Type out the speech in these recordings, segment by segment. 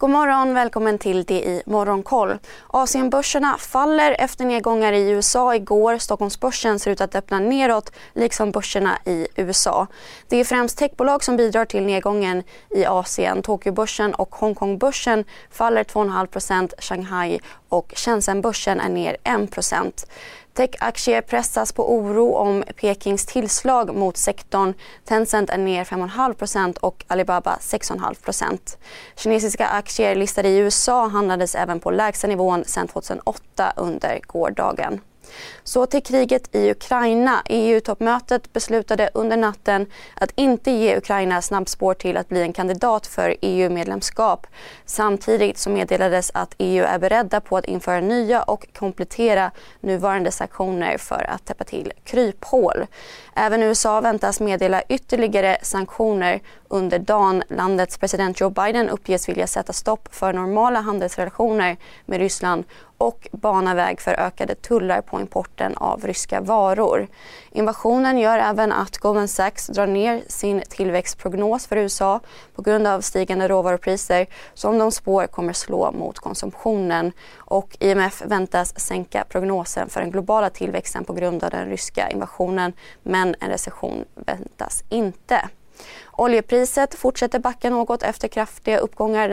God morgon, välkommen till det i Morgonkoll. Asienbörserna faller efter nedgångar i USA igår. Stockholmsbörsen ser ut att öppna neråt, liksom börserna i USA. Det är främst techbolag som bidrar till nedgången i Asien. Tokyobörsen och Hongkongbörsen faller 2,5% Shanghai och Shenzhenbörsen är ner 1% Techaktier pressas på oro om Pekings tillslag mot sektorn. Tencent är ner 5,5% och Alibaba 6,5% Kinesiska aktier listade i USA handlades även på lägsta nivån sedan 2008 under gårdagen. Så till kriget i Ukraina. EU-toppmötet beslutade under natten att inte ge Ukraina snabbspår till att bli en kandidat för EU-medlemskap. Samtidigt så meddelades att EU är beredda på att införa nya och komplettera nuvarande sanktioner för att täppa till kryphål. Även USA väntas meddela ytterligare sanktioner under dagen. Landets president Joe Biden uppges vilja sätta stopp för normala handelsrelationer med Ryssland och bana väg för ökade tullar på importen av ryska varor. Invasionen gör även att Goldman Sachs drar ner sin tillväxtprognos för USA på grund av stigande råvarupriser som de spår kommer slå mot konsumtionen. Och IMF väntas sänka prognosen för den globala tillväxten på grund av den ryska invasionen men en recession väntas inte. Oljepriset fortsätter backa något efter kraftiga uppgångar.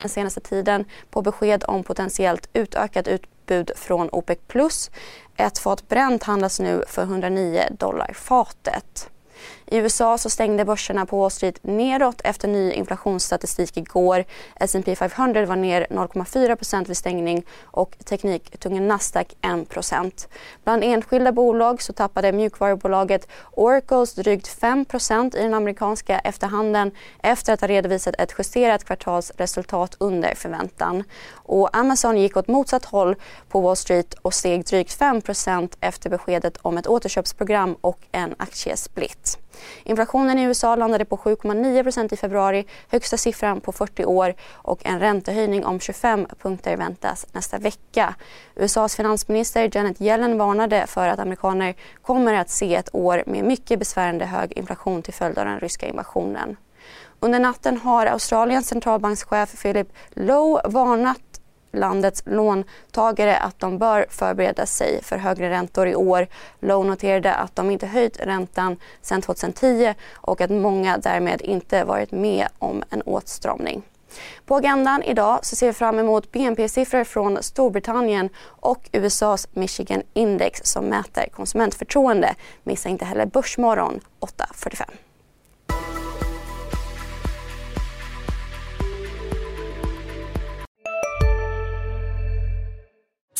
den senaste tiden på besked om potentiellt utökat utbud från OPEC+. Ett fat bränt handlas nu för 109 dollar fatet. I USA så stängde börserna på Wall Street nedåt efter ny inflationsstatistik igår. S&P 500 var ner 0,4% vid stängning och tekniktunga Nasdaq 1% Bland enskilda bolag så tappade mjukvarubolaget Oracles drygt 5% i den amerikanska efterhandeln efter att ha redovisat ett justerat kvartalsresultat under förväntan. Och Amazon gick åt motsatt håll på Wall Street och steg drygt 5% efter beskedet om ett återköpsprogram och en aktiesplit. Inflationen i USA landade på 7,9% i februari, högsta siffran på 40 år och en räntehöjning om 25 punkter väntas nästa vecka. USAs finansminister Janet Yellen varnade för att amerikaner kommer att se ett år med mycket besvärande hög inflation till följd av den ryska invasionen. Under natten har Australiens centralbankschef Philip Lowe varnat landets låntagare att de bör förbereda sig för högre räntor i år. Lowe noterade att de inte höjt räntan sedan 2010 och att många därmed inte varit med om en åtstramning. På agendan idag så ser vi fram emot BNP-siffror från Storbritannien och USAs Michigan Index som mäter konsumentförtroende. Missa inte heller Börsmorgon 8.45.